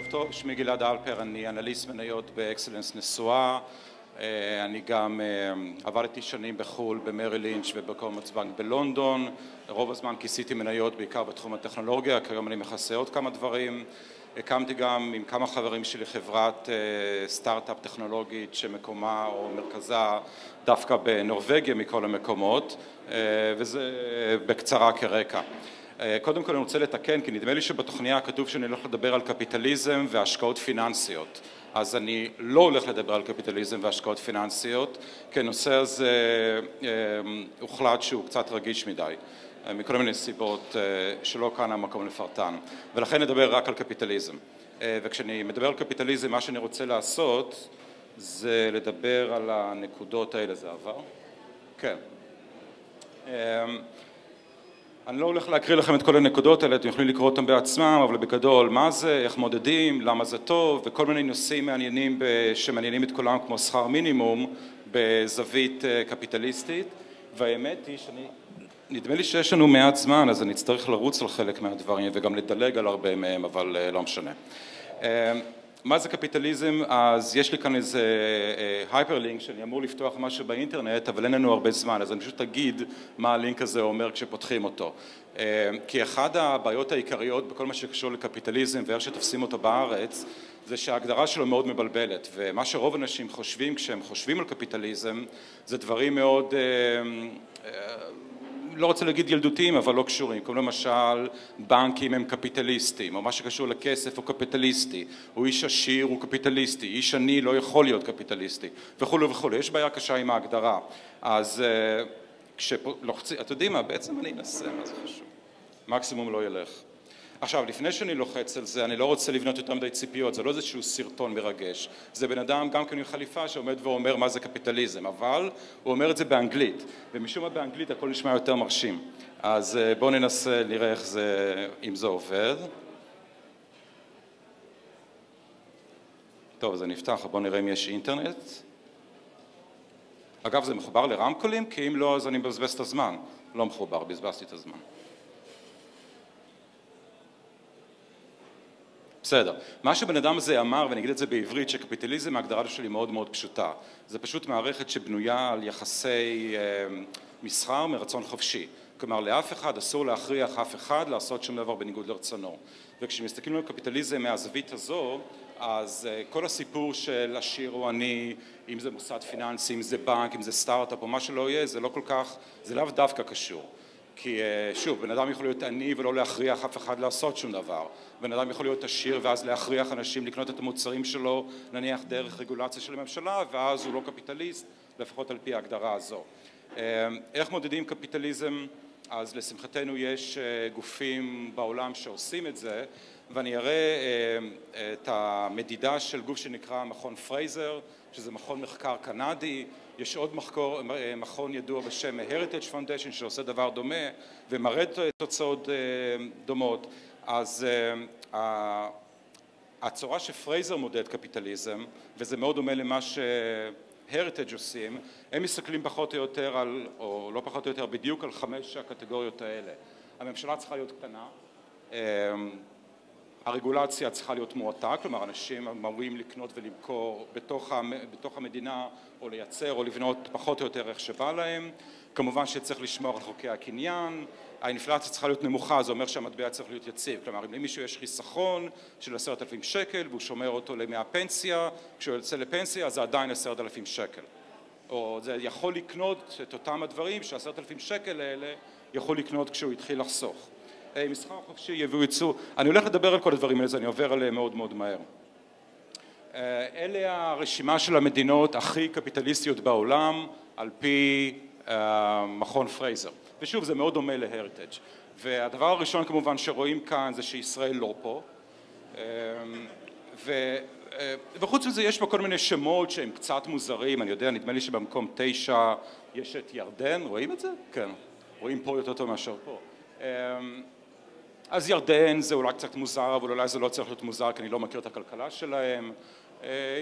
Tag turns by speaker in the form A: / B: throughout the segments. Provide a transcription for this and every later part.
A: ערב טוב, שמי גלעד אלפר, אני אנליסט מניות באקסלנס נשואה, אני גם עבדתי שנים בחו"ל במרי לינץ' ובקומץ בנק בלונדון, רוב הזמן כיסיתי מניות בעיקר בתחום הטכנולוגיה, כיום אני מכסה עוד כמה דברים, הקמתי גם עם כמה חברים שלי חברת סטארט-אפ טכנולוגית שמקומה או מרכזה דווקא בנורווגיה מכל המקומות. וזה בקצרה כרקע. קודם כל אני רוצה לתקן כי נדמה לי שבתוכניה כתוב שאני הולך לדבר על קפיטליזם והשקעות פיננסיות. אז אני לא הולך לדבר על קפיטליזם והשקעות פיננסיות כי הנושא הזה הוחלט שהוא קצת רגיש מדי מכל מיני סיבות שלא כאן המקום לפרטן. ולכן נדבר רק על קפיטליזם. וכשאני מדבר על קפיטליזם מה שאני רוצה לעשות זה לדבר על הנקודות האלה, זה עבר? כן אני לא הולך להקריא לכם את כל הנקודות האלה, אתם יכולים לקרוא אותם בעצמם, אבל בגדול מה זה, איך מודדים, למה זה טוב וכל מיני נושאים מעניינים שמעניינים את כולם כמו שכר מינימום בזווית קפיטליסטית. והאמת היא שאני, נדמה לי שיש לנו מעט זמן אז אני אצטרך לרוץ על חלק מהדברים וגם לדלג על הרבה מהם אבל לא משנה מה זה קפיטליזם? אז יש לי כאן איזה hyperlink שאני אמור לפתוח משהו באינטרנט אבל אין לנו הרבה זמן אז אני פשוט אגיד מה הלינק הזה אומר כשפותחים אותו כי אחת הבעיות העיקריות בכל מה שקשור לקפיטליזם ואיך שתופסים אותו בארץ זה שההגדרה שלו מאוד מבלבלת ומה שרוב אנשים חושבים כשהם חושבים על קפיטליזם זה דברים מאוד לא רוצה להגיד ילדותיים אבל לא קשורים. כמו למשל בנקים הם קפיטליסטים או מה שקשור לכסף הוא קפיטליסטי. או איש עשיר הוא קפיטליסטי. איש עני לא יכול להיות קפיטליסטי. וכולי וכולי יש בעיה קשה עם ההגדרה. אז כשלוחצים אתם יודעים מה? בעצם אני אנסה מה זה חשוב מקסימום לא ילך עכשיו לפני שאני לוחץ על זה אני לא רוצה לבנות יותר מדי ציפיות זה לא איזשהו סרטון מרגש. זה בן אדם גם כן עם חליפה שעומד ואומר מה זה קפיטליזם? אבל הוא אומר את זה באנגלית ומשום מה באנגלית הכל נשמע יותר מרשים. אז בואו ננסה נראה איך זה אם זה עובד. טוב זה נפתח בואו נראה אם יש אינטרנט. אגב זה מחובר לרמקולים? כי אם לא אז אני מבזבז את הזמן. לא מחובר בזבזתי את הזמן בסדר, מה שבן אדם הזה אמר ואני אגיד את זה בעברית שקפיטליזם ההגדרה שלי מאוד מאוד פשוטה. זה פשוט מערכת שבנויה על יחסי מסחר מרצון חופשי. כלומר לאף אחד אסור להכריח אף אחד לעשות שום דבר בניגוד לרצונו. וכשמסתכלים על קפיטליזם מהזווית הזו אז כל הסיפור של עשיר או עני אם זה מוסד פיננסי אם זה בנק אם זה סטארט-אפ או מה שלא יהיה זה לא כל כך זה לאו דווקא קשור כי שוב בן אדם יכול להיות עני ולא להכריח אף אחד לעשות שום דבר בן אדם יכול להיות עשיר ואז להכריח אנשים לקנות את המוצרים שלו נניח דרך רגולציה של הממשלה ואז הוא לא קפיטליסט לפחות על פי ההגדרה הזו איך מודדים קפיטליזם? אז לשמחתנו יש גופים בעולם שעושים את זה ואני אראה את המדידה של גוף שנקרא מכון פרייזר שזה מכון מחקר קנדי. יש עוד מכון ידוע בשם Heritage Foundation שעושה דבר דומה ומראה תוצאות דומות. אז הצורה שפרייזר מודד קפיטליזם וזה מאוד דומה למה ש Heritage עושים הם מסתכלים פחות או יותר על או לא פחות או יותר בדיוק על חמש הקטגוריות האלה. הממשלה צריכה להיות קטנה הרגולציה צריכה להיות מועטה, כלומר אנשים אמורים לקנות ולמכור בתוך המדינה או לייצר או לבנות פחות או יותר איך שבא להם. כמובן שצריך לשמור על חוקי הקניין. האינפלציה צריכה להיות נמוכה זה אומר שהמטבע צריך להיות יציב. כלומר אם למישהו יש חיסכון של עשרת אלפים שקל והוא שומר אותו מהפנסיה כשהוא יוצא לפנסיה זה עדיין עשרת אלפים שקל. או זה יכול לקנות את אותם הדברים שעשרת אלפים שקל האלה יכול לקנות כשהוא התחיל לחסוך מסחר חופשי, יבוא ייצוא, אני הולך לדבר על כל הדברים האלה, אני עובר עליהם מאוד מאוד מהר. אלה הרשימה של המדינות הכי קפיטליסטיות בעולם על פי מכון פרייזר. ושוב זה מאוד דומה להריטג' והדבר הראשון כמובן שרואים כאן זה שישראל לא פה. ו... וחוץ מזה יש פה כל מיני שמות שהם קצת מוזרים, אני יודע נדמה לי שבמקום תשע יש את ירדן, רואים את זה? כן, רואים פה יותר טוב מאשר פה אז ירדן זה אולי קצת מוזר אבל אולי זה לא צריך להיות מוזר כי אני לא מכיר את הכלכלה שלהם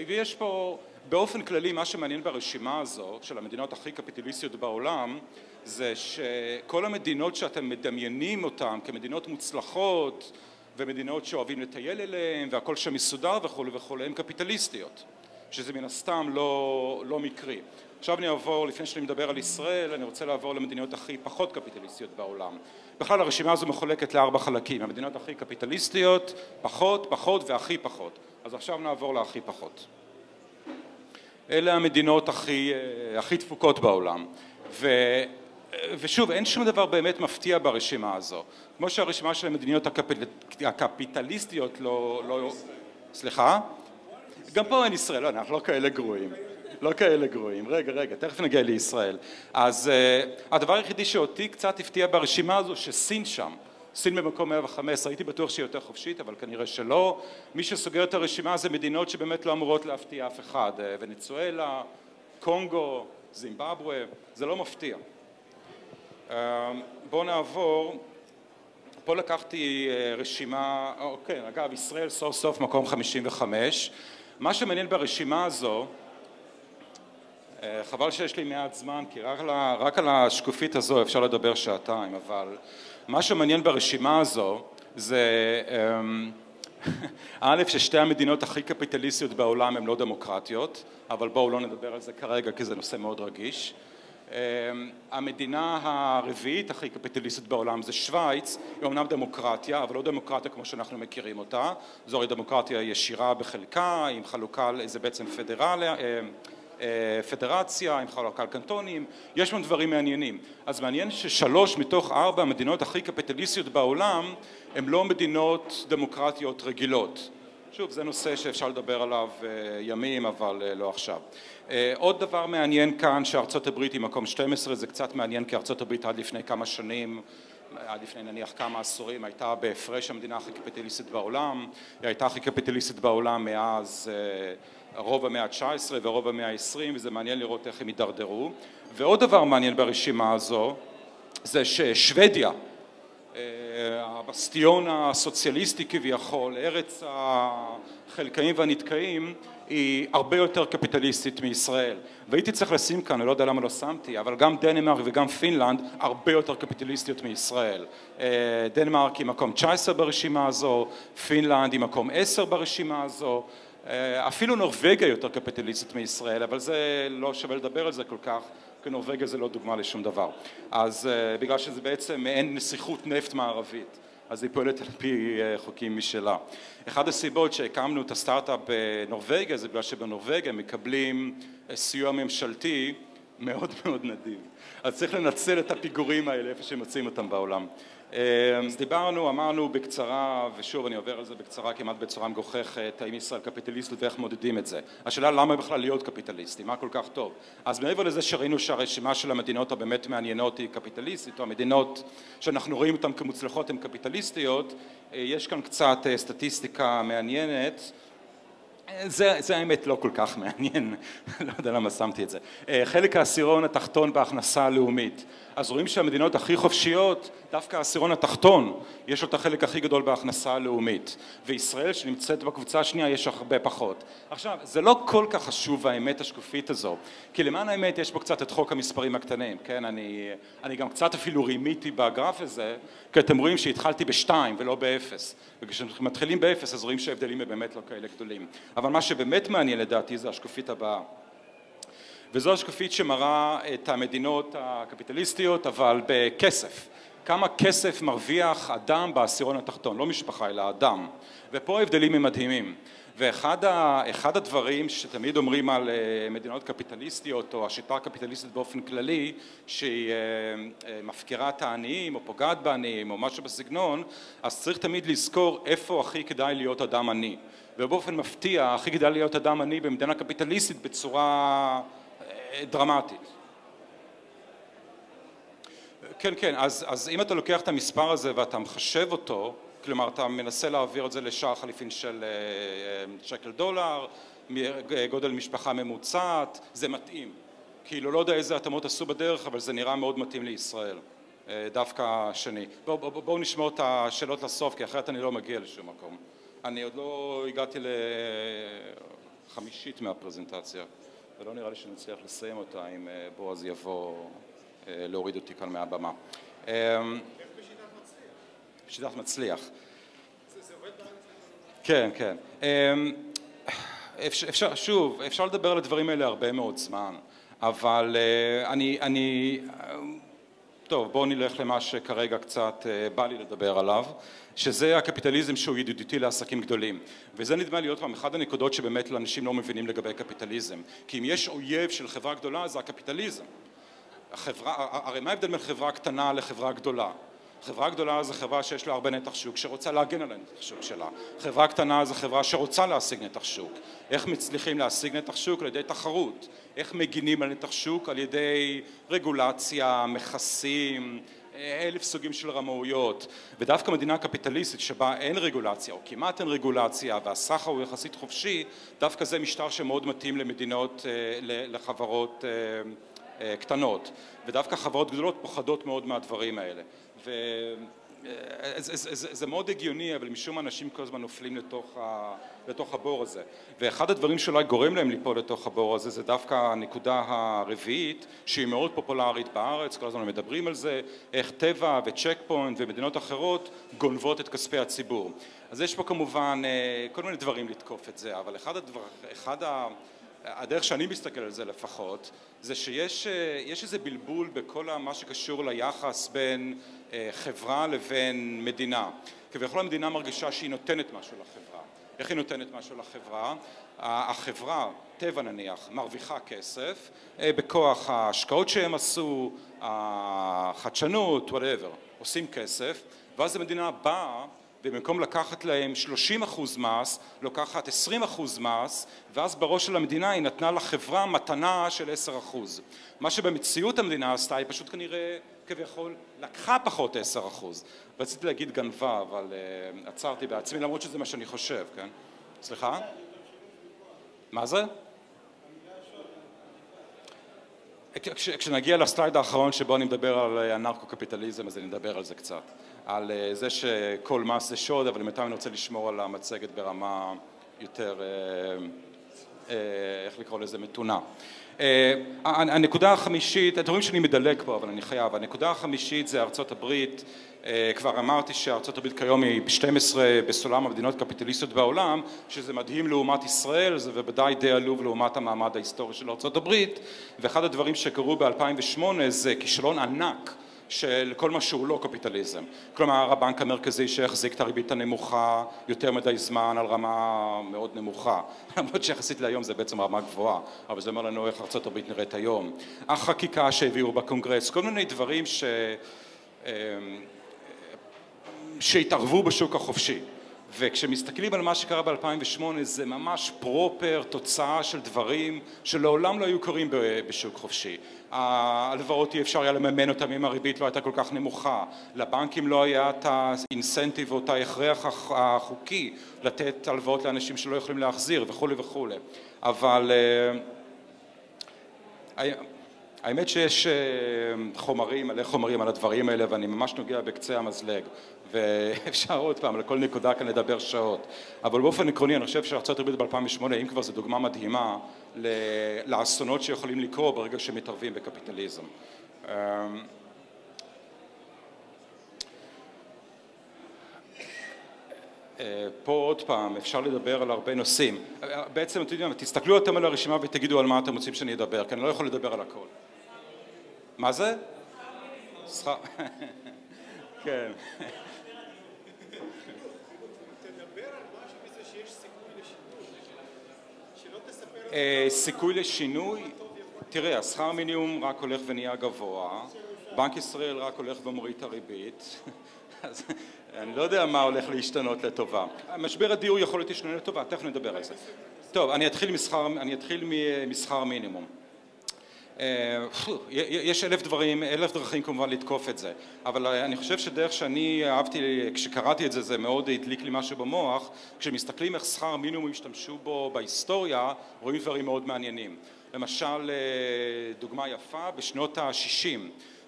A: ויש פה באופן כללי מה שמעניין ברשימה הזו של המדינות הכי קפיטליסטיות בעולם זה שכל המדינות שאתם מדמיינים אותן כמדינות מוצלחות ומדינות שאוהבים לטייל אליהן והכל שם מסודר וכולי וכולי הן קפיטליסטיות שזה מן הסתם לא, לא מקרי. עכשיו אני אעבור, לפני שאני מדבר על ישראל, אני רוצה לעבור למדינות הכי פחות קפיטליסטיות בעולם. בכלל הרשימה הזו מחולקת לארבע חלקים, המדינות הכי קפיטליסטיות, פחות, פחות והכי פחות. אז עכשיו נעבור להכי פחות. אלה המדינות הכי, הכי תפוקות בעולם. ו, ושוב, אין שום דבר באמת מפתיע ברשימה הזו. כמו שהרשימה של המדינות הקפיט, הקפיטליסטיות לא... לא... סליחה? גם פה אין ישראל, לא, אנחנו לא כאלה גרועים. לא כאלה גרועים. רגע, רגע, תכף נגיע לישראל. אז uh, הדבר היחידי שאותי קצת הפתיע ברשימה הזו, שסין שם. סין במקום 115, הייתי בטוח שהיא יותר חופשית, אבל כנראה שלא. מי שסוגר את הרשימה זה מדינות שבאמת לא אמורות להפתיע אף אחד. אה, ונצואלה, קונגו, זימבבואה, זה לא מפתיע. אה, בואו נעבור, פה לקחתי רשימה, אוקיי, אגב, ישראל סוף סוף מקום 55. מה שמעניין ברשימה הזו חבל שיש לי מעט זמן כי רק על, רק על השקופית הזו אפשר לדבר שעתיים אבל מה שמעניין ברשימה הזו זה אמ, א' ששתי המדינות הכי קפיטליסטיות בעולם הן לא דמוקרטיות אבל בואו לא נדבר על זה כרגע כי זה נושא מאוד רגיש. אמ, המדינה הרביעית הכי קפיטליסטית בעולם זה שווייץ, היא אומנם דמוקרטיה, אבל לא דמוקרטיה כמו שאנחנו מכירים אותה, זו הרי דמוקרטיה ישירה בחלקה, עם חלוקה, זה בעצם פדרליה, אמ, אה, פדרציה, עם חלוקה על קנטונים, יש לנו דברים מעניינים. אז מעניין ששלוש מתוך ארבע המדינות הכי קפיטליסטיות בעולם הן לא מדינות דמוקרטיות רגילות. שוב, זה נושא שאפשר לדבר עליו אה, ימים, אבל אה, לא עכשיו. עוד דבר מעניין כאן שארצות הברית היא מקום 12, זה קצת מעניין כי ארצות הברית עד לפני כמה שנים עד לפני נניח כמה עשורים הייתה בהפרש המדינה הכי קפיטליסטית בעולם, היא הייתה הכי קפיטליסטית בעולם מאז רוב המאה ה-19 ורוב המאה ה-20 וזה מעניין לראות איך הם הידרדרו. ועוד דבר מעניין ברשימה הזו זה ששוודיה אה, הבסטיון הסוציאליסטי כביכול, ארץ החלכאים והנדכאים היא הרבה יותר קפיטליסטית מישראל. והייתי צריך לשים כאן, אני לא יודע למה לא שמתי, אבל גם דנמרק וגם פינלנד הרבה יותר קפיטליסטיות מישראל. אה, דנמרק היא מקום 19 ברשימה הזו, פינלנד היא מקום 10 ברשימה הזו אפילו נורבגיה יותר קפיטליסטית מישראל, אבל זה לא שווה לדבר על זה כל כך, כי נורבגיה זה לא דוגמה לשום דבר. אז אה, בגלל שזה בעצם מעין נסיכות נפט מערבית, אז היא פועלת על פי אה, חוקים משלה. אחת הסיבות שהקמנו את הסטארט-אפ בנורבגיה זה בגלל שבנורבגיה מקבלים סיוע ממשלתי מאוד מאוד נדיב. אז צריך לנצל את הפיגורים האלה איפה שמוצאים אותם בעולם. אמ, אז דיברנו, אמרנו בקצרה, ושוב אני עובר על זה בקצרה כמעט בצורה מגוחכת, האם ישראל קפיטליסטית ואיך מודדים את זה. השאלה למה בכלל להיות קפיטליסטי, מה כל כך טוב. אז מעבר לזה שראינו שהרשימה של המדינות הבאמת מעניינות היא קפיטליסטית, או המדינות שאנחנו רואים אותן כמוצלחות הן קפיטליסטיות, אה, יש כאן קצת אה, סטטיסטיקה מעניינת זה, זה האמת לא כל כך מעניין, לא יודע למה שמתי את זה. אה, חלק העשירון התחתון בהכנסה הלאומית. אז רואים שהמדינות הכי חופשיות, דווקא העשירון התחתון, יש לו את החלק הכי גדול בהכנסה הלאומית. וישראל שנמצאת בקבוצה השנייה יש הרבה פחות. עכשיו, זה לא כל כך חשוב האמת השקופית הזו, כי למען האמת יש פה קצת את חוק המספרים הקטנים, כן? אני, אני גם קצת אפילו רימיתי בגרף הזה, כי אתם רואים שהתחלתי בשתיים ולא באפס. וכשאנחנו מתחילים באפס אז רואים שההבדלים הם באמת לא כאלה גדולים. אבל מה שבאמת מעניין לדעתי זה השקופית הבאה. וזו השקופית שמראה את המדינות הקפיטליסטיות אבל בכסף. כמה כסף מרוויח אדם בעשירון התחתון, לא משפחה אלא אדם. ופה ההבדלים הם מדהימים. ואחד הדברים שתמיד אומרים על אה, מדינות קפיטליסטיות או השיטה הקפיטליסטית באופן כללי שהיא אה, אה, מפקירה את העניים או פוגעת בעניים או משהו בסגנון אז צריך תמיד לזכור איפה הכי כדאי להיות אדם עני ובאופן מפתיע הכי כדאי להיות אדם עני במדינה קפיטליסטית בצורה דרמטית כן כן אז, אז אם אתה לוקח את המספר הזה ואתה מחשב אותו כלומר אתה מנסה להעביר את זה לשער חליפין של אה, אה, שקל דולר, גודל משפחה ממוצעת, זה מתאים. כאילו לא יודע איזה התאמות עשו בדרך אבל זה נראה מאוד מתאים לישראל, אה, דווקא השני. בואו בוא, בוא נשמור את השאלות לסוף כי אחרת אני לא מגיע לשום מקום. אני עוד לא הגעתי לחמישית מהפרזנטציה ולא נראה לי שנצליח לסיים אותה אם בועז יבוא להוריד אותי כאן מהבמה. שיטת מצליח.
B: זה
A: כן, כן. אמ, אפשר, שוב, אפשר לדבר על הדברים האלה הרבה מאוד זמן, אבל אה, אני, אני, טוב, בואו נלך למה שכרגע קצת אה, בא לי לדבר עליו, שזה הקפיטליזם שהוא ידידותי לעסקים גדולים. וזה נדמה לי עוד פעם, אחת הנקודות שבאמת אנשים לא מבינים לגבי קפיטליזם. כי אם יש אויב של חברה גדולה זה הקפיטליזם. החברה, הרי מה ההבדל בין חברה קטנה לחברה גדולה? חברה גדולה זו חברה שיש לה הרבה נתח שוק שרוצה להגן על הנתח שוק שלה. חברה קטנה זו חברה שרוצה להשיג נתח שוק. איך מצליחים להשיג נתח שוק? על ידי תחרות. איך מגינים על נתח שוק? על ידי רגולציה, מכסים, אלף סוגים של רמאויות. ודווקא מדינה קפיטליסטית שבה אין רגולציה או כמעט אין רגולציה והסחר הוא יחסית חופשי, דווקא זה משטר שמאוד מתאים למדינות, אה, לחברות אה, אה, קטנות. ודווקא חברות גדולות פוחדות מאוד מהדברים האלה. וזה מאוד הגיוני אבל משום אנשים כל הזמן נופלים לתוך, ה, לתוך הבור הזה. ואחד הדברים שאולי גורם להם ליפול לתוך הבור הזה זה דווקא הנקודה הרביעית שהיא מאוד פופולרית בארץ כל הזמן מדברים על זה איך טבע וצ'ק פוינט ומדינות אחרות גונבות את כספי הציבור. אז יש פה כמובן אה, כל מיני דברים לתקוף את זה אבל אחד הדבר, אחד ה... הדרך שאני מסתכל על זה לפחות זה שיש אה, איזה בלבול בכל מה שקשור ליחס בין אה, חברה לבין מדינה. כביכול המדינה מרגישה שהיא נותנת משהו לחברה. איך היא נותנת משהו לחברה? החברה, טבע נניח, מרוויחה כסף אה, בכוח ההשקעות שהם עשו, החדשנות, וואטאבר, עושים כסף, ואז המדינה באה ובמקום לקחת להם 30 אחוז מס, לוקחת 20 אחוז מס, ואז בראש של המדינה היא נתנה לחברה מתנה של 10 אחוז. מה שבמציאות המדינה עשתה, היא פשוט כנראה כביכול לקחה פחות 10 אחוז. רציתי להגיד גנבה, אבל uh, עצרתי בעצמי, למרות שזה מה שאני חושב, כן? סליחה? מה זה? כש, כשנגיע לסטייד האחרון שבו אני מדבר על הנרקו-קפיטליזם אז אני אדבר על זה קצת על אה, זה שכל מס זה שוד אבל בינתיים אני רוצה לשמור על המצגת ברמה יותר אה, אה, איך לקרוא לזה מתונה. הנקודה החמישית, אתם רואים שאני מדלג פה אבל אני חייב, הנקודה החמישית זה ארצות הברית. כבר אמרתי שארצות הברית כיום היא ב-12 בסולם המדינות הקפיטליסטיות בעולם שזה מדהים לעומת ישראל זה בוודאי די עלוב לעומת המעמד ההיסטורי של ארצות הברית. ואחד הדברים שקרו ב-2008 זה כישלון ענק של כל מה שהוא לא קפיטליזם. כלומר הבנק המרכזי שהחזיק את הריבית הנמוכה יותר מדי זמן על רמה מאוד נמוכה, למרות שיחסית להיום זה בעצם רמה גבוהה, אבל זה אומר לנו איך ארה"ב נראית היום. החקיקה שהביאו בקונגרס, כל מיני דברים ש... אמ, שהתערבו בשוק החופשי. וכשמסתכלים על מה שקרה ב-2008 זה ממש פרופר תוצאה של דברים שלעולם לא היו קורים בשוק חופשי. ההלוואות אי אפשר היה לממן אותם אם הריבית לא הייתה כל כך נמוכה, לבנקים לא היה את האינסנטיב או את ההכרח החוקי לתת הלוואות לאנשים שלא יכולים להחזיר וכולי וכולי. אבל אה, האמת שיש אה, חומרים, מלא חומרים על הדברים האלה ואני ממש נוגע בקצה המזלג ואפשר עוד פעם על כל נקודה כאן לדבר שעות. אבל באופן עקרוני אני חושב שארה"ב ב-2008 אם כבר זו דוגמה מדהימה לאסונות שיכולים לקרות ברגע שמתערבים בקפיטליזם. אמ, אה, פה עוד פעם אפשר לדבר על הרבה נושאים. בעצם אתם יודעים תסתכלו אתם על הרשימה ותגידו על מה אתם רוצים שאני אדבר כי אני לא יכול לדבר על הכל. מה זה? שכר כן סיכוי לשינוי, תראה השכר מינימום רק הולך ונהיה גבוה, בנק ישראל רק הולך ומוריד את הריבית, אז אני לא יודע מה הולך להשתנות לטובה. משבר הדיור יכול להיות להשתנות לטובה, תכף נדבר על זה. טוב, אני אתחיל משכר, אני אתחיל משכר מינימום. אה, יש אלף דברים, אלף דרכים כמובן לתקוף את זה, אבל אני חושב שדרך שאני אהבתי, כשקראתי את זה, זה מאוד הדליק לי משהו במוח, כשמסתכלים איך שכר מינימום השתמשו בו בהיסטוריה, רואים דברים מאוד מעניינים. למשל, אה, דוגמה יפה, בשנות ה-60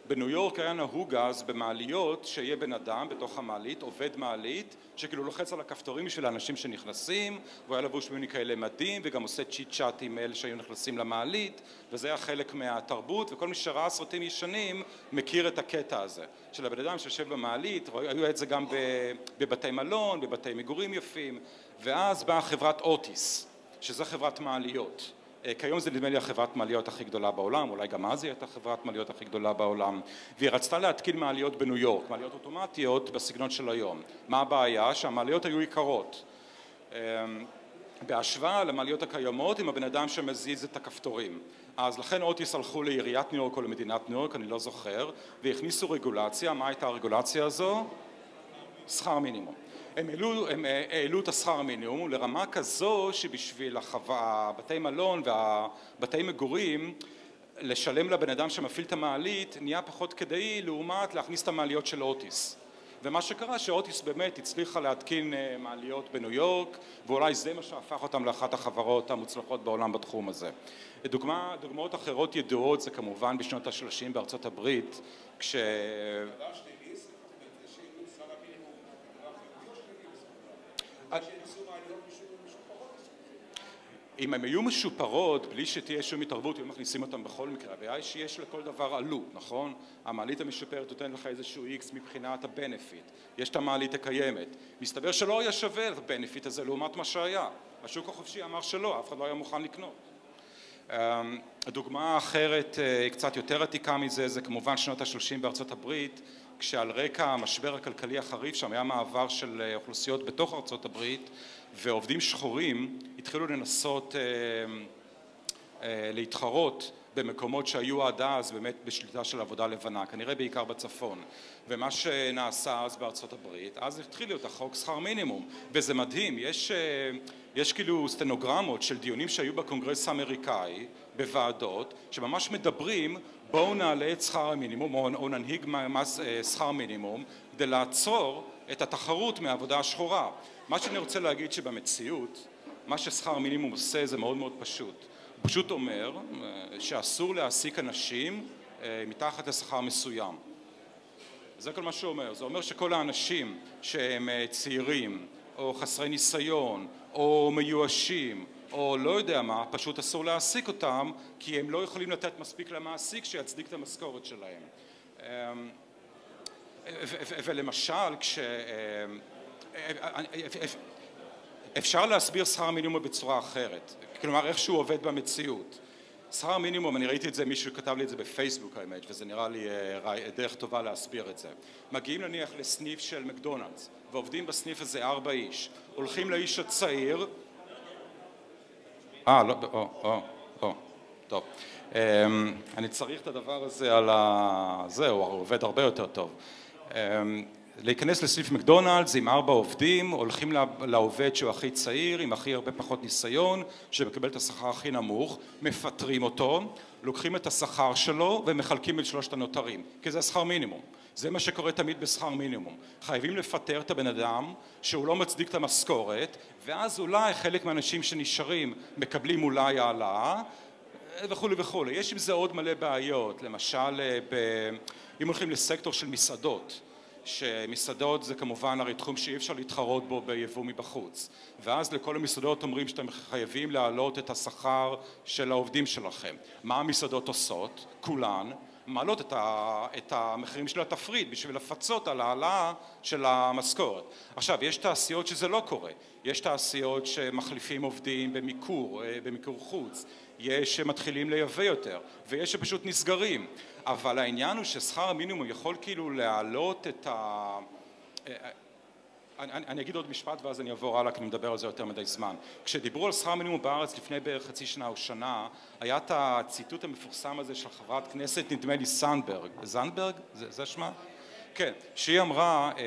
A: בניו יורק היה נהוג אז במעליות שיהיה בן אדם בתוך המעלית, עובד מעלית, שכאילו לוחץ על הכפתורים בשביל האנשים שנכנסים, והוא היה לבוש במיני כאלה מדים, וגם עושה צ'יט צ'אט עם אלה שהיו נכנסים למעלית, וזה היה חלק מהתרבות, וכל מי שראה סרטים ישנים מכיר את הקטע הזה, של הבן אדם שיושב במעלית, היו את זה גם בבתי מלון, בבתי מגורים יפים, ואז באה חברת אוטיס, שזו חברת מעליות. אה, כיום זה נדמה לי החברת מעליות הכי גדולה בעולם, אולי גם אז היא הייתה חברת מעליות הכי גדולה בעולם, והיא רצתה להתקין מעליות בניו יורק, מעליות אוטומטיות בסגנון של היום. מה הבעיה? שהמעליות היו יקרות. אמ, בהשוואה למעליות הקיימות עם הבן אדם שמזיז את הכפתורים. אז לכן אוטיס הלכו לעיריית ניו יורק או למדינת ניו יורק, אני לא זוכר, והכניסו רגולציה, מה הייתה הרגולציה הזו? שכר מינימום. הם העלו, הם אה, העלו את השכר המינימום לרמה כזו שבשביל הבתי מלון והבתי מגורים לשלם לבן אדם שמפעיל את המעלית נהיה פחות כדאי לעומת להכניס את המעליות של אוטיס ומה שקרה שאוטיס באמת הצליחה להתקין אה, מעליות בניו יורק ואולי זה מה שהפך אותם לאחת החברות המוצלחות בעולם בתחום הזה. דוגמה, דוגמאות אחרות ידועות זה כמובן בשנות ה-30 בארצות הברית כש... אם הן היו משופרות בלי שתהיה שום התערבות היו מכניסים אותן בכל מקרה הבעיה היא שיש לכל דבר עלות נכון? המעלית המשופרת נותנת לך איזשהו איקס מבחינת הבנפיט יש את המעלית הקיימת. מסתבר שלא היה שווה את הבנפיט הזה לעומת מה שהיה. השוק החופשי אמר שלא אף אחד לא היה מוכן לקנות. אמ, הדוגמה האחרת אה, קצת יותר עתיקה מזה זה כמובן שנות השלושים בארצות הברית כשעל רקע המשבר הכלכלי החריף שם היה מעבר של אה, אוכלוסיות בתוך ארצות הברית ועובדים שחורים התחילו לנסות אה, אה, להתחרות במקומות שהיו עד אז באמת בשליטה של עבודה לבנה, כנראה בעיקר בצפון ומה שנעשה אז בארצות הברית, אז התחיל להיות החוק שכר מינימום וזה מדהים, יש, יש כאילו סטנוגרמות של דיונים שהיו בקונגרס האמריקאי בוועדות שממש מדברים בואו נעלה את שכר המינימום או ננהיג מס אה, שכר מינימום כדי לעצור את התחרות מהעבודה השחורה. מה שאני רוצה להגיד שבמציאות מה ששכר מינימום עושה זה מאוד מאוד פשוט. הוא פשוט אומר אה, שאסור להעסיק אנשים אה, מתחת לשכר מסוים. זה כל מה שהוא אומר. זה אומר שכל האנשים שהם צעירים או חסרי ניסיון או מיואשים או לא יודע מה, פשוט אסור להעסיק אותם כי הם לא יכולים לתת מספיק למעסיק שיצדיק את המשכורת שלהם. אמ, ולמשל כש... אמ, אפשר להסביר שכר מינימום בצורה אחרת, כלומר איך שהוא עובד במציאות. שכר מינימום, אני ראיתי את זה, מישהו כתב לי את זה בפייסבוק האמת, וזה נראה לי אה, דרך טובה להסביר את זה. מגיעים נניח לסניף של מקדונלדס, ועובדים בסניף הזה ארבע איש, הולכים לאיש הצעיר אה, לא, או, או, או, טוב. Um, אני צריך את הדבר הזה על ה... זהו, הוא עובד הרבה יותר טוב. להיכנס לסניף מקדונלדס עם ארבע עובדים, הולכים לעובד שהוא הכי צעיר, עם הכי הרבה פחות ניסיון, שמקבל את השכר הכי נמוך, מפטרים אותו, לוקחים את השכר שלו ומחלקים את שלושת הנותרים, כי זה שכר מינימום. זה מה שקורה תמיד בשכר מינימום. חייבים לפטר את הבן אדם שהוא לא מצדיק את המשכורת, ואז אולי חלק מהאנשים שנשארים מקבלים אולי העלאה וכולי וכולי. יש עם זה עוד מלא בעיות, למשל ב... אם הולכים לסקטור של מסעדות שמסעדות זה כמובן הרי תחום שאי אפשר להתחרות בו ביבוא מבחוץ ואז לכל המסעדות אומרים שאתם חייבים להעלות את השכר של העובדים שלכם מה המסעדות עושות? כולן מעלות את, ה, את המחירים של התפריט בשביל לפצות על העלאה של המשכורת. עכשיו יש תעשיות שזה לא קורה, יש תעשיות שמחליפים עובדים במיקור, אה, במיקור חוץ, יש שמתחילים לייבא יותר ויש שפשוט נסגרים אבל העניין הוא ששכר המינימום יכול כאילו להעלות את ה... אה, אני, אני אגיד עוד משפט ואז אני אעבור הלאה כי אני מדבר על זה יותר מדי זמן. כשדיברו על שכר מינימום בארץ לפני בערך חצי שנה או שנה היה את הציטוט המפורסם הזה של חברת כנסת נדמה לי סנברג, זנברג? זה, זה שמה? כן, שהיא אמרה אה,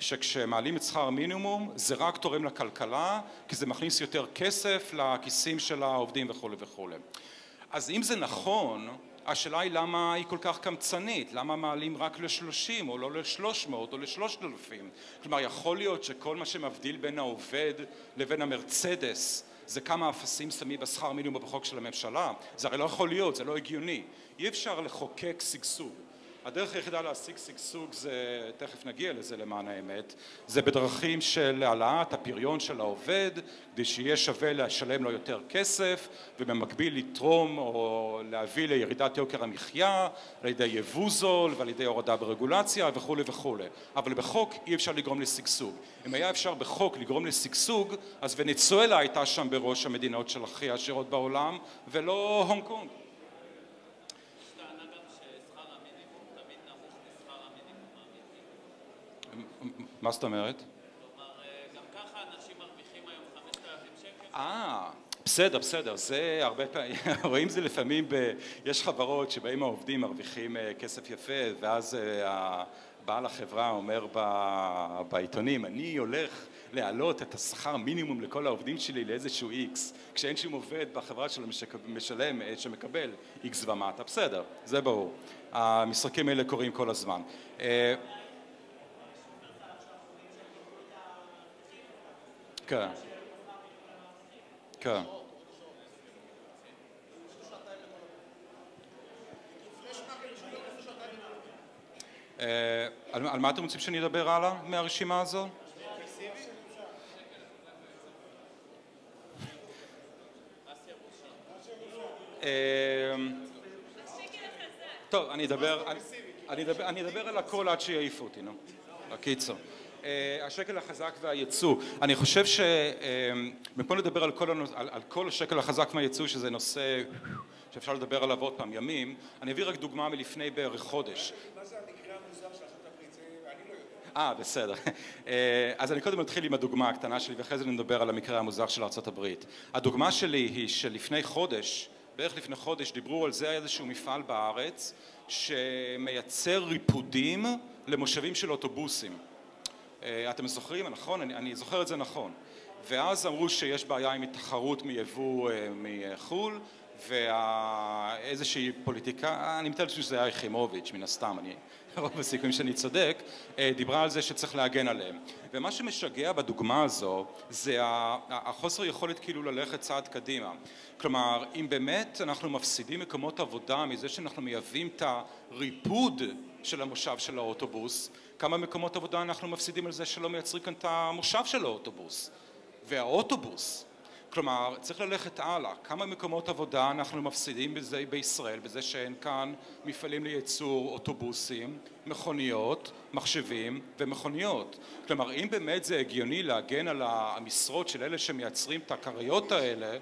A: שכשמעלים את שכר המינימום זה רק תורם לכלכלה כי זה מכניס יותר כסף לכיסים של העובדים וכולי וכולי. אז אם זה נכון השאלה היא למה היא כל כך קמצנית, למה מעלים רק לשלושים או לא לשלוש מאות או לשלושת אלפים? כלומר יכול להיות שכל מה שמבדיל בין העובד לבין המרצדס זה כמה אפסים שמים בשכר מינימום בחוק של הממשלה? זה הרי לא יכול להיות, זה לא הגיוני. אי אפשר לחוקק שגשוג הדרך היחידה להשיג שגשוג זה, תכף נגיע לזה למען האמת, זה בדרכים של העלאת הפריון של העובד כדי שיהיה שווה לשלם לו יותר כסף ובמקביל לתרום או להביא לירידת יוקר המחיה על ידי יבוא זול ועל ידי הורדה ברגולציה וכולי וכולי אבל בחוק אי אפשר לגרום לשגשוג. אם היה אפשר בחוק לגרום לשגשוג אז ונצואלה הייתה שם בראש המדינות של הכי עשירות בעולם ולא הונג קונג מה זאת אומרת?
B: כלומר, גם ככה אנשים מרוויחים היום 5,000 שקל.
A: אה, בסדר, בסדר, זה הרבה פעמים, רואים זה לפעמים, ב, יש חברות שבהם העובדים מרוויחים אה, כסף יפה ואז אה, בעל החברה אומר ב, בעיתונים, אני הולך להעלות את השכר מינימום לכל העובדים שלי לאיזשהו איקס, כשאין שום עובד בחברה שלו משלם, אה, שמקבל איקס ומטה, בסדר, זה ברור. המשחקים האלה קורים כל הזמן. כן. כן. אה, על מה אתם רוצים שאני אדבר הלאה מהרשימה הזו? אה, טוב, אני אדבר על הכל עד שיעיפו אותי, נו. בקיצור. אה, השקל החזק והייצוא. אני חושב שמפה נדבר על כל, על, על כל השקל החזק מהייצוא שזה נושא שאפשר לדבר עליו עוד פעם ימים. אני אביא רק דוגמה מלפני בערך חודש.
C: מה זה המקרה המוזר של ארה"ב? אני לא יודע.
A: אה, בסדר. אה, אז אני קודם אתחיל עם הדוגמה הקטנה שלי ואחרי זה נדבר על המקרה המוזר של ארה"ב. הדוגמה שלי היא שלפני חודש, בערך לפני חודש, דיברו על זה איזשהו מפעל בארץ שמייצר ריפודים למושבים של אוטובוסים. אה, אתם זוכרים? נכון? אני, אני זוכר את זה נכון. ואז אמרו שיש בעיה עם תחרות מיבוא אה, מחו"ל ואיזושהי פוליטיקה, אני מתאר לעצמי שזה היה יחימוביץ' מן הסתם, אני רוב הסיכויים שאני צודק, אה, דיברה על זה שצריך להגן עליהם. ומה שמשגע בדוגמה הזו זה החוסר יכולת כאילו ללכת צעד קדימה. כלומר, אם באמת אנחנו מפסידים מקומות עבודה מזה שאנחנו מייבאים את הריפוד של המושב של האוטובוס, כמה מקומות עבודה אנחנו מפסידים על זה שלא מייצרים כאן את המושב של האוטובוס והאוטובוס. כלומר צריך ללכת הלאה. כמה מקומות עבודה אנחנו מפסידים בזה בישראל בזה שאין כאן מפעלים לייצור אוטובוסים מכוניות מחשבים ומכוניות. כלומר אם באמת זה הגיוני להגן על המשרות של אלה שמייצרים את הכריות האלה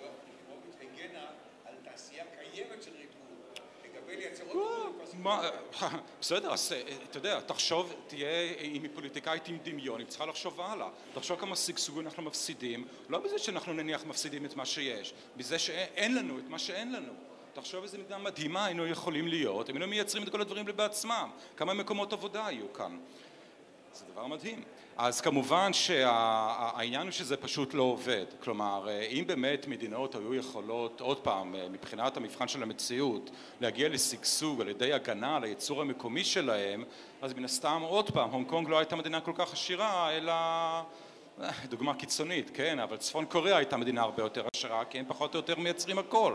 A: בסדר, אז אה, אתה יודע, תחשוב, תהיה, אם היא פוליטיקאית עם דמיון, היא צריכה לחשוב הלאה. תחשוב כמה שגשוג אנחנו מפסידים, לא בזה שאנחנו נניח מפסידים את מה שיש, בזה שאין לנו את מה שאין לנו. תחשוב איזה מדינה מדהימה היינו יכולים להיות, אם היינו מייצרים את כל הדברים בעצמם, כמה מקומות עבודה היו כאן. זה דבר מדהים. אז כמובן שהעניין הוא שזה פשוט לא עובד. כלומר, אם באמת מדינות היו יכולות, עוד פעם, מבחינת המבחן של המציאות, להגיע לשגשוג על ידי הגנה על הייצור המקומי שלהם, אז מן הסתם, עוד פעם, הונג קונג לא הייתה מדינה כל כך עשירה, אלא... דוגמה קיצונית, כן, אבל צפון קוריאה הייתה מדינה הרבה יותר עשירה, כי הם פחות או יותר מייצרים הכל.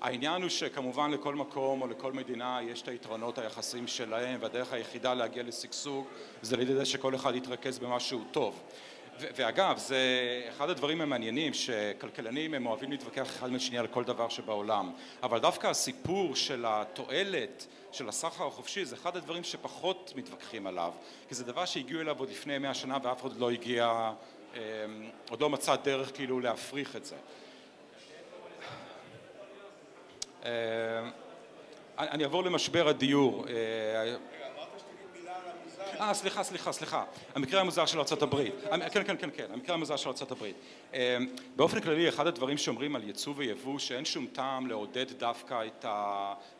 A: העניין הוא שכמובן לכל מקום או לכל מדינה יש את היתרונות היחסים שלהם והדרך היחידה להגיע לשגשוג זה על ידי זה שכל אחד יתרכז במשהו טוב. ואגב זה אחד הדברים המעניינים שכלכלנים הם אוהבים להתווכח אחד עם השני על כל דבר שבעולם. אבל דווקא הסיפור של התועלת של הסחר החופשי זה אחד הדברים שפחות מתווכחים עליו. כי זה דבר שהגיעו אליו עוד לפני מאה שנה ואף אחד לא הגיע אמ, עוד לא מצא דרך כאילו להפריך את זה. אה, אני אעבור למשבר הדיור. אה, סליחה, סליחה, סליחה. המקרה המוזר של ארה"ב. כן, כן, כן, כן, המקרה המוזר של ארה"ב. אה, באופן כללי, אחד הדברים שאומרים על ייצוא ויבוא, שאין שום טעם לעודד דווקא את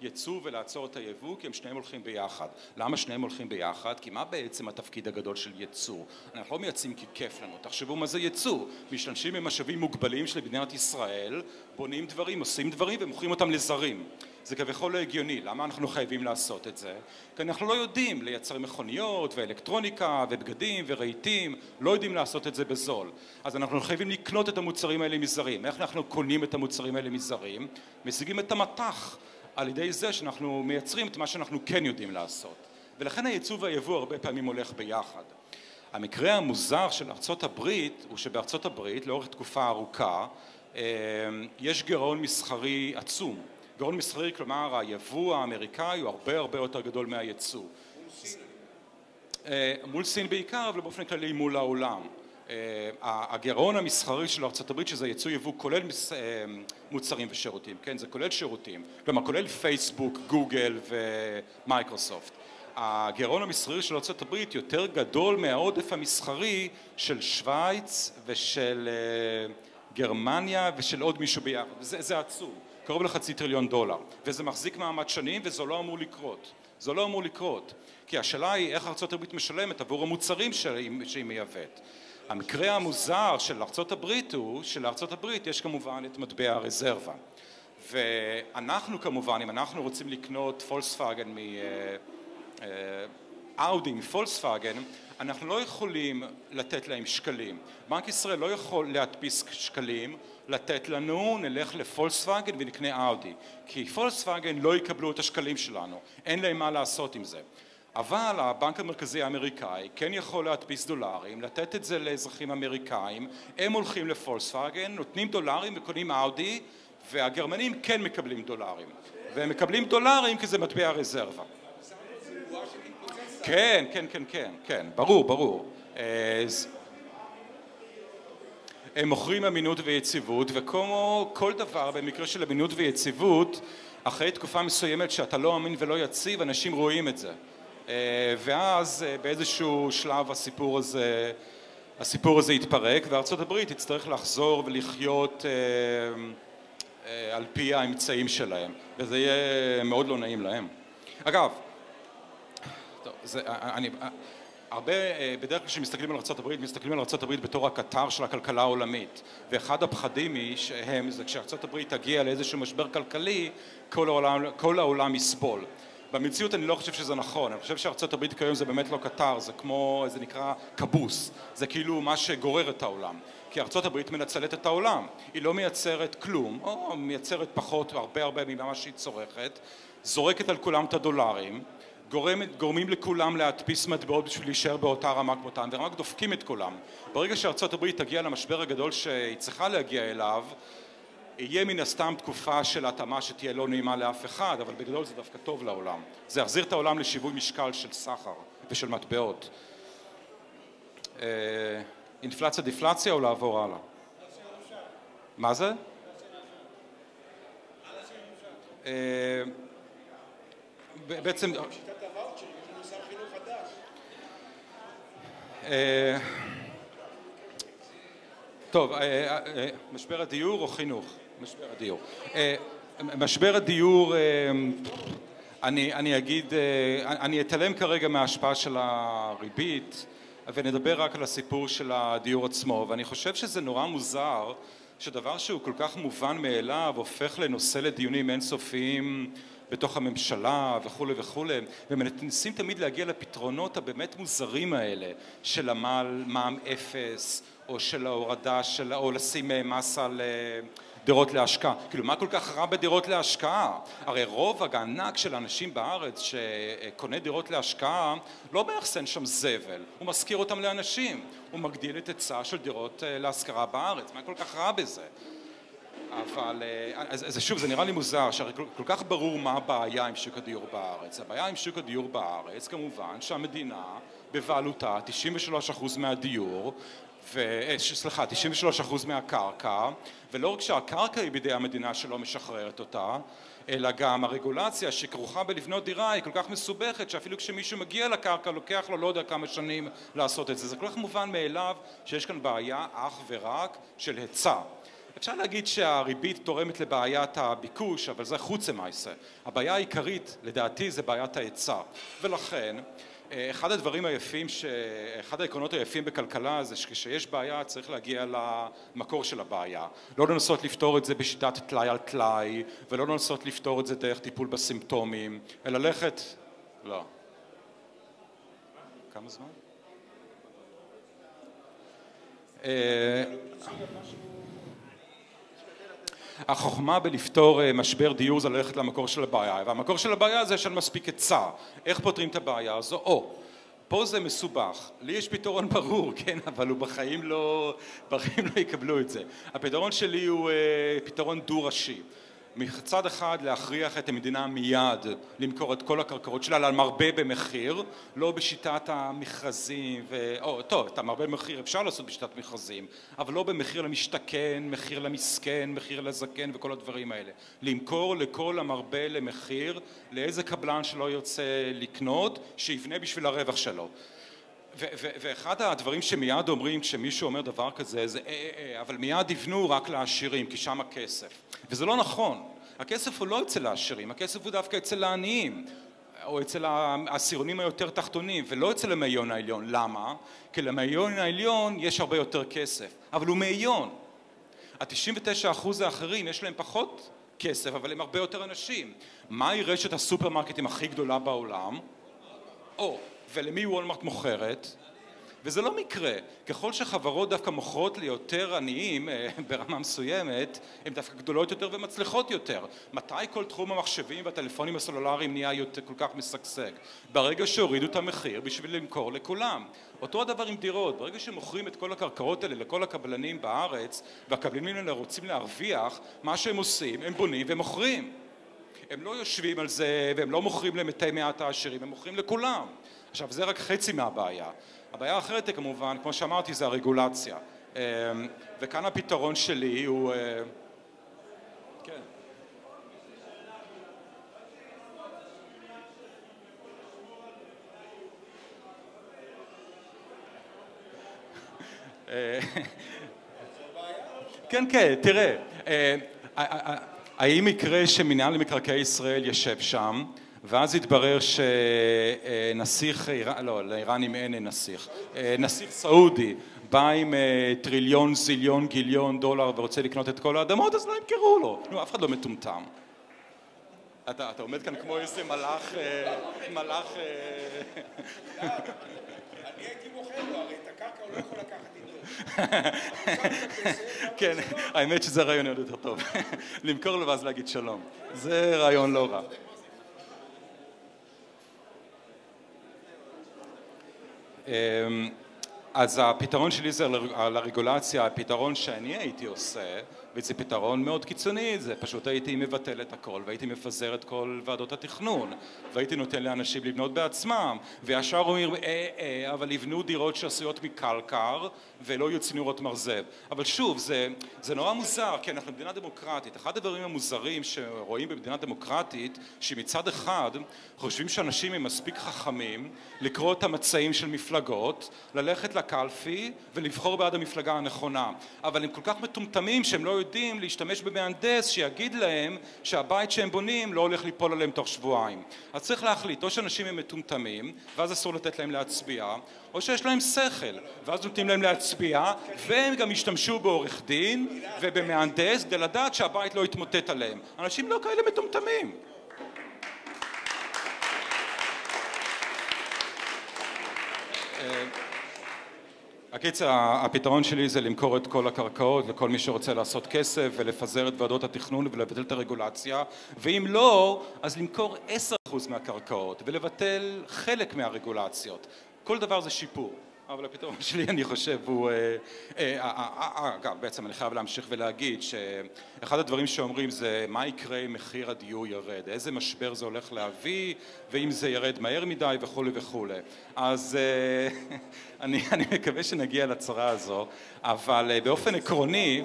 A: הייצוא ולעצור את היבוא, כי הם שניהם הולכים ביחד. למה שניהם הולכים ביחד? כי מה בעצם התפקיד הגדול של ייצוא? אנחנו לא מייצאים כי כיף לנו. תחשבו מה זה ייצוא. משתמשים במשאבים מוגבלים של מדינת ישראל, בונים דברים, עושים דברים ומוכרים אותם לזרים. זה כביכול לא הגיוני, למה אנחנו חייבים לעשות את זה? כי אנחנו לא יודעים לייצר מכוניות ואלקטרוניקה ובגדים ורהיטים, לא יודעים לעשות את זה בזול. אז אנחנו חייבים לקנות את המוצרים האלה מזרים. איך אנחנו קונים את המוצרים האלה מזרים? משיגים את המטח על ידי זה שאנחנו מייצרים את מה שאנחנו כן יודעים לעשות. ולכן הייצוא והיבוא הרבה פעמים הולך ביחד. המקרה המוזר של ארצות הברית הוא שבארצות הברית לאורך תקופה ארוכה אה, יש גירעון מסחרי עצום. גירעון מסחרי כלומר היבוא האמריקאי הוא הרבה הרבה יותר גדול מהייצוא. אה, מול סין בעיקר אבל באופן כללי מול העולם. אה, הגירעון המסחרי של ארה"ב שזה ייצוא יבוא כולל מוצרים ושירותים, כן? זה כולל שירותים, כלומר כולל פייסבוק, גוגל ומייקרוסופט. הגירעון המסחרי של ארה"ב יותר גדול מהעודף המסחרי של שווייץ ושל אה, גרמניה ושל עוד מישהו ביחד, זה, זה עצום, קרוב לחצי טריליון דולר. וזה מחזיק מעמד שנים וזה לא אמור לקרות, זה לא אמור לקרות. כי השאלה היא איך ארה"ב משלמת עבור המוצרים שהיא מייבאת. המקרה המוזר של ארה"ב הוא שלארה"ב יש כמובן את מטבע הרזרבה. ואנחנו כמובן אם אנחנו רוצים לקנות פולקסווגן מ... אה, אאודי מפולקסווגן, אנחנו לא יכולים לתת להם שקלים. בנק ישראל לא יכול להדפיס שקלים, לתת לנו, נלך לפולקסווגן ונקנה אאודי. כי פולקסווגן לא יקבלו את השקלים שלנו, אין להם מה לעשות עם זה. אבל הבנק המרכזי האמריקאי כן יכול להדפיס דולרים, לתת את זה לאזרחים אמריקאים, הם הולכים לפולקסווגן, נותנים דולרים וקונים אאודי, והגרמנים כן מקבלים דולרים. והם מקבלים דולרים כי זה מטבע רזרבה. כן, כן, כן, כן, כן, ברור, ברור. הם מוכרים אמינות ויציבות, וכמו כל דבר במקרה של אמינות ויציבות, אחרי תקופה מסוימת שאתה לא אמין ולא יציב, אנשים רואים את זה. ואז באיזשהו שלב הסיפור הזה, הסיפור הזה יתפרק, וארצות הברית תצטרך לחזור ולחיות על פי האמצעים שלהם, וזה יהיה מאוד לא נעים להם. אגב, זה, אני, הרבה, בדרך כלל כשמסתכלים על ארה"ב, מסתכלים על ארה"ב בתור הקטר של הכלכלה העולמית ואחד הפחדים הם, זה כשארה"ב תגיע לאיזשהו משבר כלכלי, כל העולם, כל העולם יסבול. במציאות אני לא חושב שזה נכון, אני חושב שארה"ב כיום זה באמת לא קטר, זה כמו, זה נקרא כבוס, זה כאילו מה שגורר את העולם. כי ארה"ב מנצלת את העולם, היא לא מייצרת כלום, או מייצרת פחות, הרבה הרבה ממה שהיא צורכת, זורקת על כולם את הדולרים גורמת, גורמים לכולם להדפיס מטבעות בשביל להישאר באותה רמה כמותם ורק דופקים את כולם. ברגע שארצות הברית תגיע למשבר הגדול שהיא צריכה להגיע אליו יהיה מן הסתם תקופה של התאמה שתהיה לא נעימה לאף אחד אבל בגדול זה דווקא טוב לעולם. זה יחזיר את העולם לשיווי משקל של סחר ושל מטבעות. אה, אינפלציה דיפלציה או לעבור הלאה? מה זה? בעצם טוב, אה, אה, משבר הדיור או חינוך? משבר הדיור. משבר הדיור, אני, אני אגיד, אני אתעלם כרגע מההשפעה של הריבית ונדבר רק על הסיפור של הדיור עצמו ואני חושב שזה נורא מוזר שדבר שהוא כל כך מובן מאליו הופך לנושא לדיונים אינסופיים בתוך הממשלה וכולי וכולי ומנסים תמיד להגיע לפתרונות הבאמת מוזרים האלה של המע"מ אפס או של ההורדה של או לשים מס על דירות להשקעה. כאילו מה כל כך רע בדירות להשקעה? הרי רוב הענק של האנשים בארץ שקונה דירות להשקעה לא מאחסן שם זבל. הוא משכיר אותם לאנשים. הוא מגדיל את היצע של דירות להשכרה בארץ. מה כל כך רע בזה אבל אז שוב זה נראה לי מוזר שהרי כל כך ברור מה הבעיה עם שוק הדיור בארץ. הבעיה עם שוק הדיור בארץ כמובן שהמדינה בבעלותה 93% מהדיור סליחה 93% מהקרקע ולא רק שהקרקע היא בידי המדינה שלא משחררת אותה אלא גם הרגולציה שכרוכה בלבנות דירה היא כל כך מסובכת שאפילו כשמישהו מגיע לקרקע לוקח לו לא יודע כמה שנים לעשות את זה. זה כל כך מובן מאליו שיש כאן בעיה אך ורק של היצע אפשר להגיד שהריבית תורמת לבעיית הביקוש אבל זה חוץ למעשה הבעיה העיקרית לדעתי זה בעיית ההיצע. ולכן אחד הדברים היפים, אחד העקרונות היפים בכלכלה זה שכשיש בעיה צריך להגיע למקור של הבעיה. לא לנסות לפתור את זה בשיטת טלאי על טלאי ולא לנסות לפתור את זה דרך טיפול בסימפטומים אלא ללכת, לא. כמה זמן? החוכמה בלפתור אה, משבר דיור זה ללכת למקור של הבעיה, והמקור של הבעיה זה שאין מספיק היצע. איך פותרים את הבעיה הזו? או, פה זה מסובך. לי יש פתרון ברור, כן, אבל הוא בחיים לא, בחיים לא יקבלו את זה. הפתרון שלי הוא אה, פתרון דו-ראשי. מצד אחד להכריח את המדינה מיד למכור את כל הקרקעות שלה על מרבה במחיר, לא בשיטת המכרזים, ו... או טוב, את המרבה במחיר אפשר לעשות בשיטת מכרזים, אבל לא במחיר למשתכן, מחיר למסכן, מחיר לזקן וכל הדברים האלה. למכור לכל המרבה למחיר, לאיזה קבלן שלא ירצה לקנות, שיבנה בשביל הרווח שלו. ואחד הדברים שמיד אומרים כשמישהו אומר דבר כזה זה אה, אה, אה, אבל מיד יבנו רק לעשירים כי שם הכסף. וזה לא נכון. הכסף הוא לא אצל העשירים הכסף הוא דווקא אצל העניים או אצל העשירונים היותר תחתונים ולא אצל המאיון העליון. למה? כי למאיון העליון יש הרבה יותר כסף אבל הוא מאיון ה-99 אחוז האחרים יש להם פחות כסף אבל הם הרבה יותר אנשים. מהי רשת הסופרמרקטים הכי גדולה בעולם? או ולמי וולמרט מוכרת? וזה לא מקרה, ככל שחברות דווקא מוכרות ליותר עניים אה, ברמה מסוימת, הן דווקא גדולות יותר ומצליחות יותר. מתי כל תחום המחשבים והטלפונים הסלולריים נהיה יותר, כל כך משגשג? ברגע שהורידו את המחיר בשביל למכור לכולם. אותו הדבר עם דירות, ברגע שמוכרים את כל הקרקעות האלה לכל הקבלנים בארץ, והקבלנים האלה רוצים להרוויח, מה שהם עושים, הם בונים ומוכרים. הם לא יושבים על זה והם לא מוכרים למתי מעט העשירים, הם מוכרים לכולם. עכשיו זה רק חצי מהבעיה. הבעיה האחרת היא כמובן, כמו שאמרתי, זה הרגולציה. אמ, וכאן הפתרון שלי הוא... אה, כן. אה, כן, כן, תראה, אה, האם יקרה שמנהל למקרקעי ישראל יושב שם ואז התברר שנסיך, לא, לאיראנים אין נסיך, נסיך סעודי בא עם אה, טריליון, זיליון, גיליון דולר ורוצה לקנות את כל האדמות, אז לא ימכרו לו. נו, אף אחד לא מטומטם. אתה, אתה עומד כאן כמו איזה מלאך, אה, מלאך... אה,
C: אני הייתי מוכר לו, הרי את הקרקע הוא לא יכול לקחת.
A: כן, האמת שזה רעיון עוד יותר טוב. למכור לו ואז להגיד שלום. זה רעיון לא רע. Um, אז הפתרון שלי זה על הרגולציה, הפתרון שאני הייתי עושה וזה פתרון מאוד קיצוני, זה פשוט הייתי מבטל את הכל והייתי מפזר את כל ועדות התכנון והייתי נותן לאנשים לבנות בעצמם וישר אומרים אה אה אבל יבנו דירות שעשויות מקלקר ולא יהיו צינורות מרזב אבל שוב זה, זה נורא מוזר כי אנחנו מדינה דמוקרטית. אחד הדברים המוזרים שרואים במדינה דמוקרטית שמצד אחד חושבים שאנשים הם מספיק חכמים לקרוא את המצעים של מפלגות ללכת לקלפי ולבחור בעד המפלגה הנכונה אבל הם כל כך מטומטמים שהם לא יודעים להשתמש במהנדס שיגיד להם שהבית שהם בונים לא הולך ליפול עליהם תוך שבועיים. אז צריך להחליט, או שאנשים הם מטומטמים, ואז אסור לתת להם להצביע, או שיש להם שכל, ואז נותנים להם להצביע, והם גם ישתמשו בעורך דין ובמהנדס כדי לדעת שהבית לא יתמוטט עליהם. אנשים לא כאלה מטומטמים. Uh... הקיצר, הפתרון שלי זה למכור את כל הקרקעות לכל מי שרוצה לעשות כסף ולפזר את ועדות התכנון ולבטל את הרגולציה ואם לא, אז למכור עשר אחוז מהקרקעות ולבטל חלק מהרגולציות. כל דבר זה שיפור אבל הפתרון שלי אני חושב הוא... אה, אה, אה, אגב, בעצם אני חייב להמשיך ולהגיד שאחד הדברים שאומרים זה מה יקרה אם מחיר הדיור ירד, איזה משבר זה הולך להביא? ואם זה ירד מהר מדי? וכולי וכולי. אז אני, אני מקווה שנגיע לצרה הזו, אבל באופן עקרוני...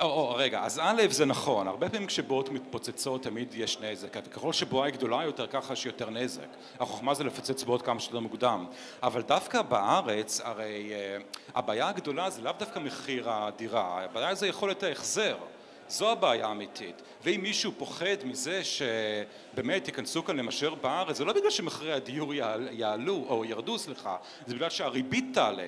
A: או, או, רגע, אז א' זה נכון, הרבה פעמים כשבועות מתפוצצות תמיד יש נזק, וככל שבועה היא גדולה יותר ככה יש יותר נזק. החוכמה זה לפוצץ בועות כמה שיותר מוקדם. אבל דווקא בארץ, הרי uh, הבעיה הגדולה זה לאו דווקא מחיר הדירה, הבעיה זה יכולת ההחזר. זו הבעיה האמיתית. ואם מישהו פוחד מזה שבאמת ייכנסו כאן למשבר בארץ, זה לא בגלל שמחירי הדיור יעלו, או ירדו, סליחה, זה בגלל שהריבית תעלה.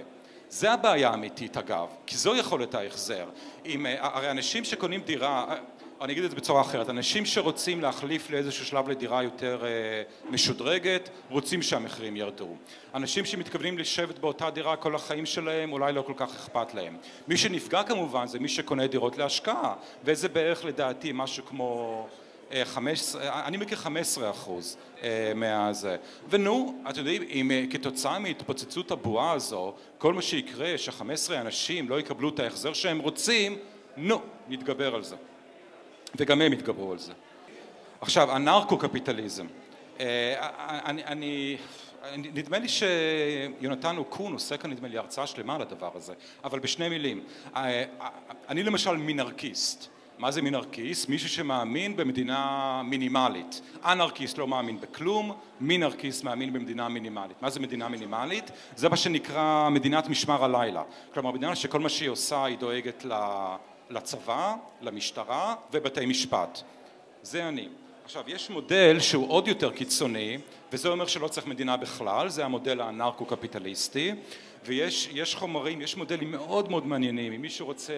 A: זה הבעיה האמיתית אגב, כי זו יכולת ההחזר. אם, אה, הרי אנשים שקונים דירה, אה, אני אגיד את זה בצורה אחרת, אנשים שרוצים להחליף לאיזשהו שלב לדירה יותר אה, משודרגת, רוצים שהמחירים ירדו. אנשים שמתכוונים לשבת באותה דירה כל החיים שלהם, אולי לא כל כך אכפת להם. מי שנפגע כמובן זה מי שקונה דירות להשקעה, וזה בערך לדעתי משהו כמו... אה, אה, אני מכיר 15 אחוז אה, מהזה. ונו, אתם יודעים, אם כתוצאה מהתפוצצות הבועה הזו, כל מה שיקרה ש-15 אנשים לא יקבלו את ההחזר שהם רוצים, נו, נתגבר על זה. וגם הם יתגברו על זה. עכשיו, הנרקו-קפיטליזם. אני, אני, נדמה לי שיונתן אוקון עושה כאן נדמה לי הרצאה שלמה על הדבר הזה, אבל בשני מילים. אני למשל מינרקיסט. מה זה מינרקיסט? מישהו שמאמין במדינה מינימלית. אנרקיסט לא מאמין בכלום, מינרקיסט מאמין במדינה מינימלית. מה זה מדינה מינימלית? זה מה שנקרא מדינת משמר הלילה. כלומר, מדינה שכל מה שהיא עושה היא דואגת לצבא, למשטרה ובתי משפט. זה אני. עכשיו, יש מודל שהוא עוד יותר קיצוני, וזה אומר שלא צריך מדינה בכלל, זה המודל האנרקו-קפיטליסטי, ויש חומרים, יש מודלים מאוד מאוד מעניינים, אם מישהו רוצה,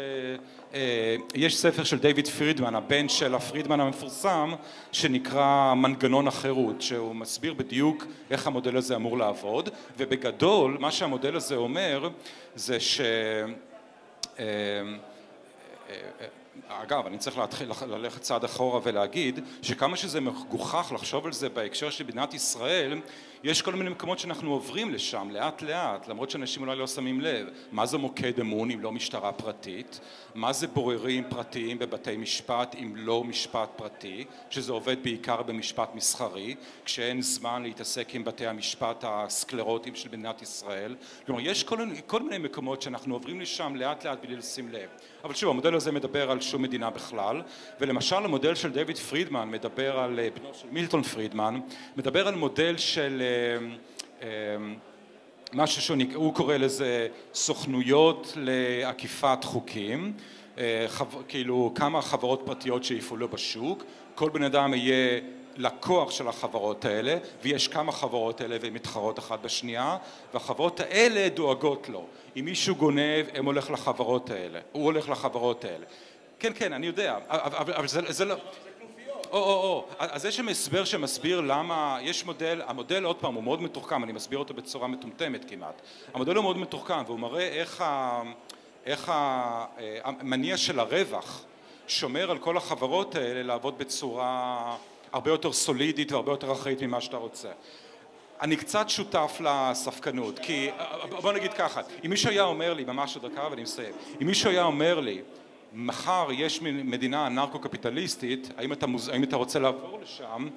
A: אה, יש ספר של דיוויד פרידמן, הבן של הפרידמן המפורסם, שנקרא מנגנון החירות, שהוא מסביר בדיוק איך המודל הזה אמור לעבוד, ובגדול מה שהמודל הזה אומר זה ש... אה, אה, אגב, אני צריך להתחיל ללכת צעד אחורה ולהגיד שכמה שזה מגוחך לחשוב על זה בהקשר של מדינת ישראל, יש כל מיני מקומות שאנחנו עוברים לשם לאט לאט, למרות שאנשים אולי לא שמים לב. מה זה מוקד אמון אם לא משטרה פרטית? מה זה בוררים פרטיים בבתי משפט אם לא משפט פרטי, שזה עובד בעיקר במשפט מסחרי, כשאין זמן להתעסק עם בתי המשפט הסקלרוטיים של מדינת ישראל. כלומר, יש כל, כל מיני מקומות שאנחנו עוברים לשם לאט לאט בלי לשים לב. אבל שוב, המודל הזה מדבר על שום מדינה בכלל, ולמשל המודל של דויד פרידמן מדבר על, אה, בנו של מילטון פרידמן, מדבר על מודל של משהו שהוא קורא לזה סוכנויות לעקיפת חוקים, חו, כאילו כמה חברות פרטיות שיפעלו בשוק, כל בן אדם יהיה לקוח של החברות האלה ויש כמה חברות האלה והן מתחרות אחת בשנייה והחברות האלה דואגות לו. אם מישהו גונב הם הולך לחברות האלה הוא הולך לחברות האלה. כן כן אני יודע אבל, אבל זה, זה לא או או או. אז יש שם הסבר שמסביר למה יש מודל המודל עוד פעם הוא מאוד מתוחכם אני מסביר אותו בצורה מטומטמת כמעט. המודל הוא מאוד מתוחכם והוא מראה איך, ה, איך ה, המניע של הרווח שומר על כל החברות האלה לעבוד בצורה הרבה יותר סולידית והרבה יותר אחראית ממה שאתה רוצה. אני קצת שותף לספקנות, כי בוא נגיד ככה, אם מישהו היה אומר לי, ממש עוד דקה ואני מסיים, אם מישהו היה אומר לי, מחר יש מדינה אנרקו-קפיטליסטית, האם מוז... האם אתה רוצה לעבור לשם?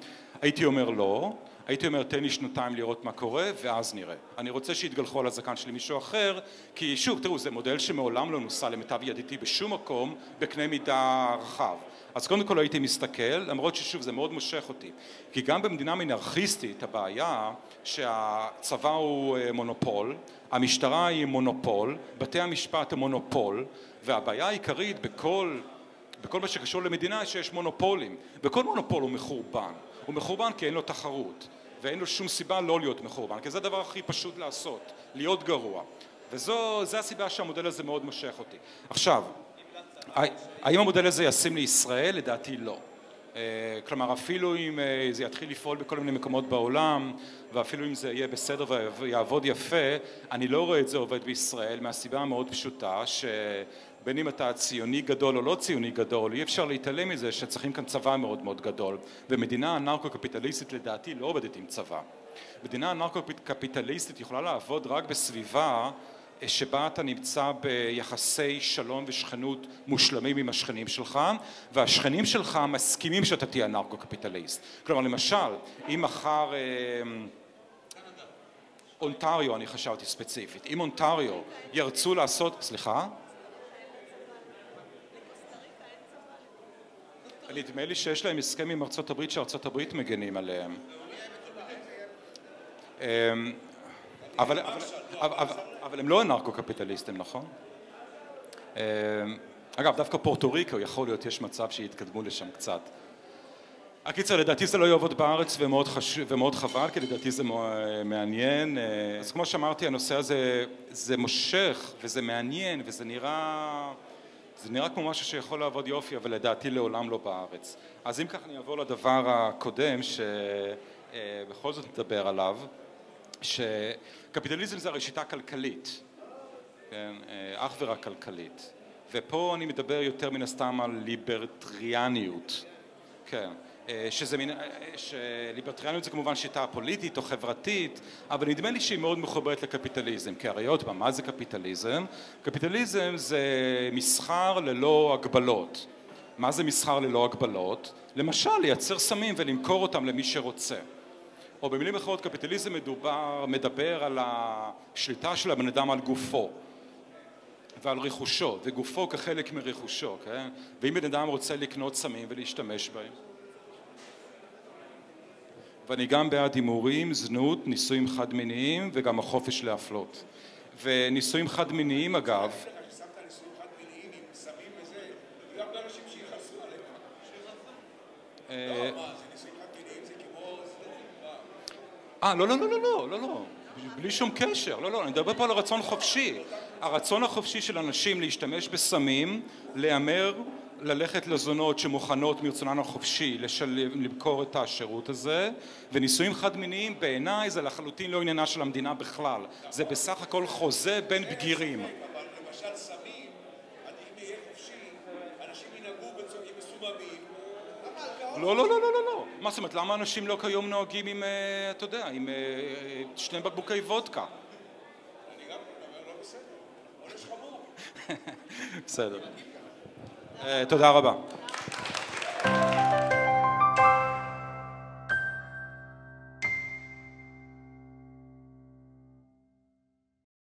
A: הייתי אומר לא, הייתי אומר תן לי שנתיים לראות מה קורה ואז נראה. אני רוצה שיתגלחו על הזקן שלי מישהו אחר, כי שוב, תראו, זה מודל שמעולם לא נוסע למיטב ידיעתי בשום מקום בקנה מידה רחב. אז קודם כל הייתי מסתכל, למרות ששוב זה מאוד מושך אותי, כי גם במדינה מנרכיסטית הבעיה שהצבא הוא אה, מונופול, המשטרה היא מונופול, בתי המשפט הם מונופול, והבעיה העיקרית בכל, בכל מה שקשור למדינה שיש מונופולים, וכל מונופול הוא מחורבן, הוא מחורבן כי אין לו תחרות, ואין לו שום סיבה לא להיות מחורבן, כי זה הדבר הכי פשוט לעשות, להיות גרוע, וזו הסיבה שהמודל הזה מאוד מושך אותי. עכשיו האם המודל הזה ישים לישראל? לדעתי לא. אה, כלומר אפילו אם אה, זה יתחיל לפעול בכל מיני מקומות בעולם ואפילו אם זה יהיה בסדר ויעבוד יפה אני לא רואה את זה עובד בישראל מהסיבה המאוד פשוטה שבין אם אתה ציוני גדול או לא ציוני גדול אי אפשר להתעלם מזה שצריכים כאן צבא מאוד מאוד גדול ומדינה אנרקו-קפיטליסטית לדעתי לא עובדת עם צבא מדינה אנרקו-קפיטליסטית יכולה לעבוד רק בסביבה שבה אתה נמצא ביחסי שלום ושכנות מושלמים עם השכנים שלך והשכנים שלך מסכימים שאתה תהיה נרקו-קפיטליסט. כלומר למשל אם מחר אה, אונטריו אני חשבתי ספציפית, אם אונטריו ירצו לעשות, סליחה? נדמה לי שיש להם הסכם עם ארצות הברית שארצות הברית מגנים עליהם. אמ, אבל, הם לא אנרקו-קפיטליסטים, נכון? אגב, דווקא פורטו ריקו יכול להיות, יש מצב שיתקדמו לשם קצת. הקיצר, לדעתי זה לא יעבוד בארץ ומאוד, חש... ומאוד חבל, כי לדעתי זה מעניין. אה, אז כמו שאמרתי, הנושא הזה, זה מושך וזה מעניין וזה נראה... זה נראה כמו משהו שיכול לעבוד יופי, אבל לדעתי לעולם לא בארץ. אז אם כך אני אעבור לדבר הקודם, שבכל זאת נדבר עליו, שקפיטליזם זה הרי שיטה כלכלית, כן, אה, אך ורק כלכלית. ופה אני מדבר יותר מן הסתם על ליברטריאניות, כן, אה, שזה מין, אה, שליברטריאניות זה כמובן שיטה פוליטית או חברתית, אבל נדמה לי שהיא מאוד מחוברת לקפיטליזם, כי הרי עוד פעם, מה זה קפיטליזם? קפיטליזם זה מסחר ללא הגבלות. מה זה מסחר ללא הגבלות? למשל, לייצר סמים ולמכור אותם למי שרוצה. או במילים אחרות, קפיטליזם מדובר, מדבר על השליטה של הבן אדם על גופו. ועל רכושו, וגופו כחלק מרכושו, כן? ואם בן אדם רוצה לקנות סמים ולהשתמש בהם. ואני גם בעד הימורים, זנות, נישואים חד מיניים וגם החופש להפלות. ונישואים חד מיניים אגב? אה, לא, לא, לא, לא, לא, לא, לא, בלי שום קשר, לא, לא, אני מדבר פה על הרצון חופשי. הרצון החופשי של אנשים להשתמש בסמים, להמר, ללכת לזונות שמוכנות מרצונן החופשי לשל... למכור את השירות הזה, ונישואים חד מיניים בעיניי זה לחלוטין לא עניינה של המדינה בכלל, זה בסך הכל חוזה בין בגירים.
C: אבל למשל סמים, עד אם יהיה חופשי, אנשים ינהגו מסוממים.
A: לא, לא, לא, לא, לא, לא. מה זאת אומרת, למה אנשים לא כיום נוהגים עם, אה, אתה יודע, עם אה, שני בקבוקי וודקה?
C: אני גם לא בסדר. עונש חמור.
A: בסדר. תודה רבה.